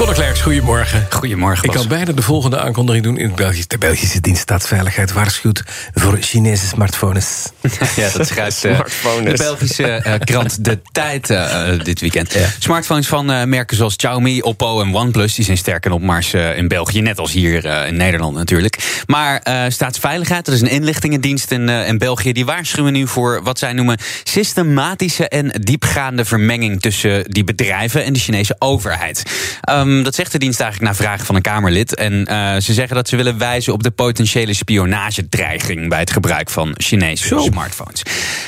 Conor Klerks, goedemorgen. Goedemorgen, Ik kan bijna de volgende aankondiging doen in het Belgisch. De Belgische dienst Staatsveiligheid waarschuwt voor Chinese smartphones. Ja, dat schrijft eh, de Belgische eh, krant De Tijd eh, dit weekend. Smartphones van eh, merken zoals Xiaomi, Oppo en OnePlus... die zijn sterk en op mars eh, in België, net als hier eh, in Nederland natuurlijk. Maar eh, Staatsveiligheid, dat is een inlichtingendienst in, eh, in België... die waarschuwen nu voor wat zij noemen systematische en diepgaande vermenging... tussen die bedrijven en de Chinese overheid. Ehm, dat zegt de dienst eigenlijk na vragen van een Kamerlid. En eh, ze zeggen dat ze willen wijzen op de potentiële spionagedreiging... bij het gebruik van Chinese Zo. smartphones.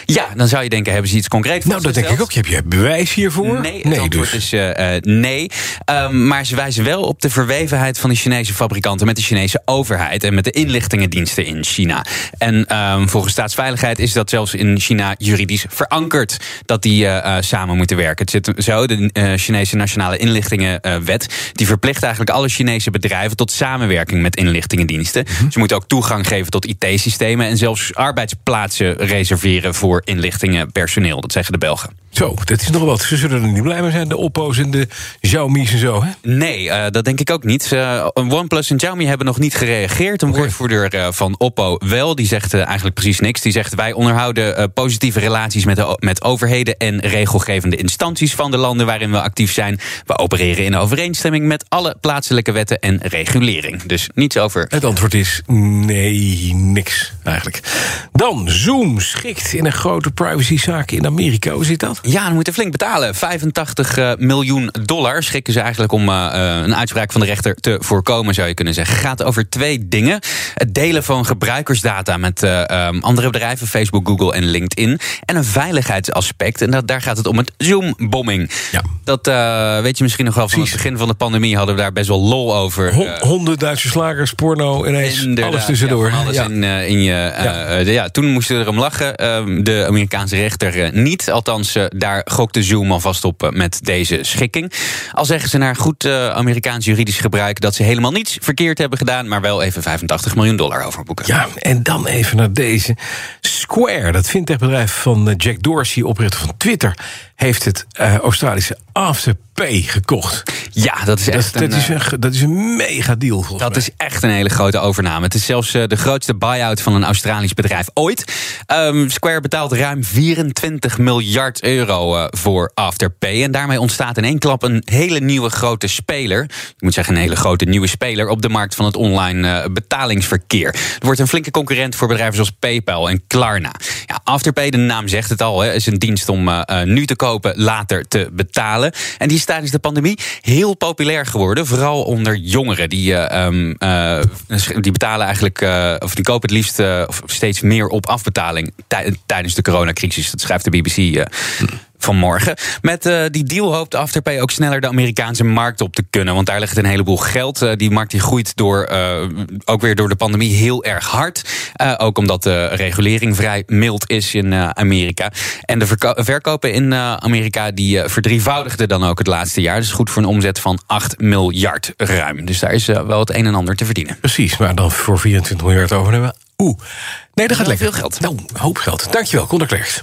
Ja, dan zou je denken, hebben ze iets concreets Nou, dat denk ik ook. Heb je bewijs hiervoor? Nee, het antwoord dus. is eh, eh, nee. Ehm, maar ze wijzen wel op de verwevenheid van de Chinese fabrikanten... met de Chinese overheid en met de inlichtingendiensten in China. En ehm, volgens Staatsveiligheid is dat zelfs in China juridisch verankerd... dat die samen moeten werken. Het zit zo, de Chinese Nationale Inlichtingenwet... die verplicht eigenlijk alle Chinese bedrijven... tot samenwerking met inlichtingendiensten. Ze moeten ook toegang geven tot IT-systemen... en zelfs arbeidsplaatsen reserveren voor inlichtingenpersoneel. Dat zeggen de Belgen. Zo, dat is nog wat. Ze zullen er niet blij mee zijn, de Oppo's en de Xiaomi's en zo, hè? Nee, eh, dat denk ik ook niet. Eh, OnePlus en Xiaomi hebben nog niet gereageerd. Een woordvoerder eh, van Oppo wel. Die zegt eigenlijk precies niks. Die zegt wij onderhouden positieve relaties met, de, met overheden... en regelgevende instanties van de landen waarin we actief zijn. We opereren in overeenstemming met alle plaatselijke wetten en regulering. Dus niets over... Het antwoord is nee, niks eigenlijk. Dan, Zoom schikt in een grote privacyzaak in Amerika. Hoe zit dat? Ja, dan moeten flink betalen. 85 eh, miljoen dollar schikken ze eigenlijk om eh, eh, een uitspraak van de rechter te voorkomen, zou je kunnen zeggen. Het gaat over twee dingen. Het delen van gebruikersdata met eh, ehm, andere bedrijven, Facebook, Google en LinkedIn. En een veiligheidsaspect. En dat, daar gaat het om het Zoom-bombing. Ja. Dat weet je misschien nog wel van het begin van de pandemie hadden we daar best wel lol over. Ho- Honderd Duitse slagers, porno, ineens alles tussendoor. ja, alles Ja. in, in je, Ja. de- ja, toen moesten we erom lachen. Ehm, de Amerikaanse rechter niet. Althans, daar gokte Zoom alvast op eh, met deze schikking. Al zeggen ze naar goed eh, Amerikaans juridisch gebruik... dat ze helemaal niets verkeerd hebben gedaan... maar wel even 85 miljoen dollar overboeken. Ja, en dan even naar deze. Square, dat fintechbedrijf van eh, Jack Dorsey, oprichter van Twitter... heeft het Australische Afterpay gekocht. Ja, dat is echt dat, een, is eh, een, ge- dat is een mega deal, Dat mij. is echt een hele grote overname. Het is zelfs eh, de grootste buy-out van een Australisch bedrijf ooit. Ehm, Square betaalt ruim 24 miljard euro eh, voor Afterpay. En daarmee ontstaat in één klap een hele nieuwe grote speler. Ik moet zeggen, een hele grote nieuwe speler op de markt van het online eh, betalingsverkeer. Het wordt een flinke concurrent voor bedrijven zoals PayPal en Klarna. Ja, Afterpay, de naam zegt het al, hè, is een dienst om eh, eh, nu te kopen, later te betalen. En die is tijdens de pandemie heel populair geworden. Vooral onder jongeren. Die, eh, ehm, eh, die betalen eigenlijk, eh, of die kopen het liefst of steeds meer op afbetaling tij- tijdens de coronacrisis. Dat schrijft de BBC. eh, Vanmorgen. Met eh, die deal hoopt Afterpay ook sneller de Amerikaanse markt op te kunnen. Want daar ligt een heleboel geld. Eh, die markt die groeit door, eh, ook weer door de pandemie heel erg hard. Ook omdat de regulering vrij mild is in Amerika. En de verko- verkopen in Amerika die verdrievoudigden dan ook het laatste jaar. Dus goed voor een omzet van 8 miljard ruim. Dus daar is wel het een en ander te verdienen. Precies, maar dan voor 24 miljard overnemen. Oeh. Nee, dat gaat lekker. veel geld. Nou, hoop geld. Dankjewel, Conor Klerks.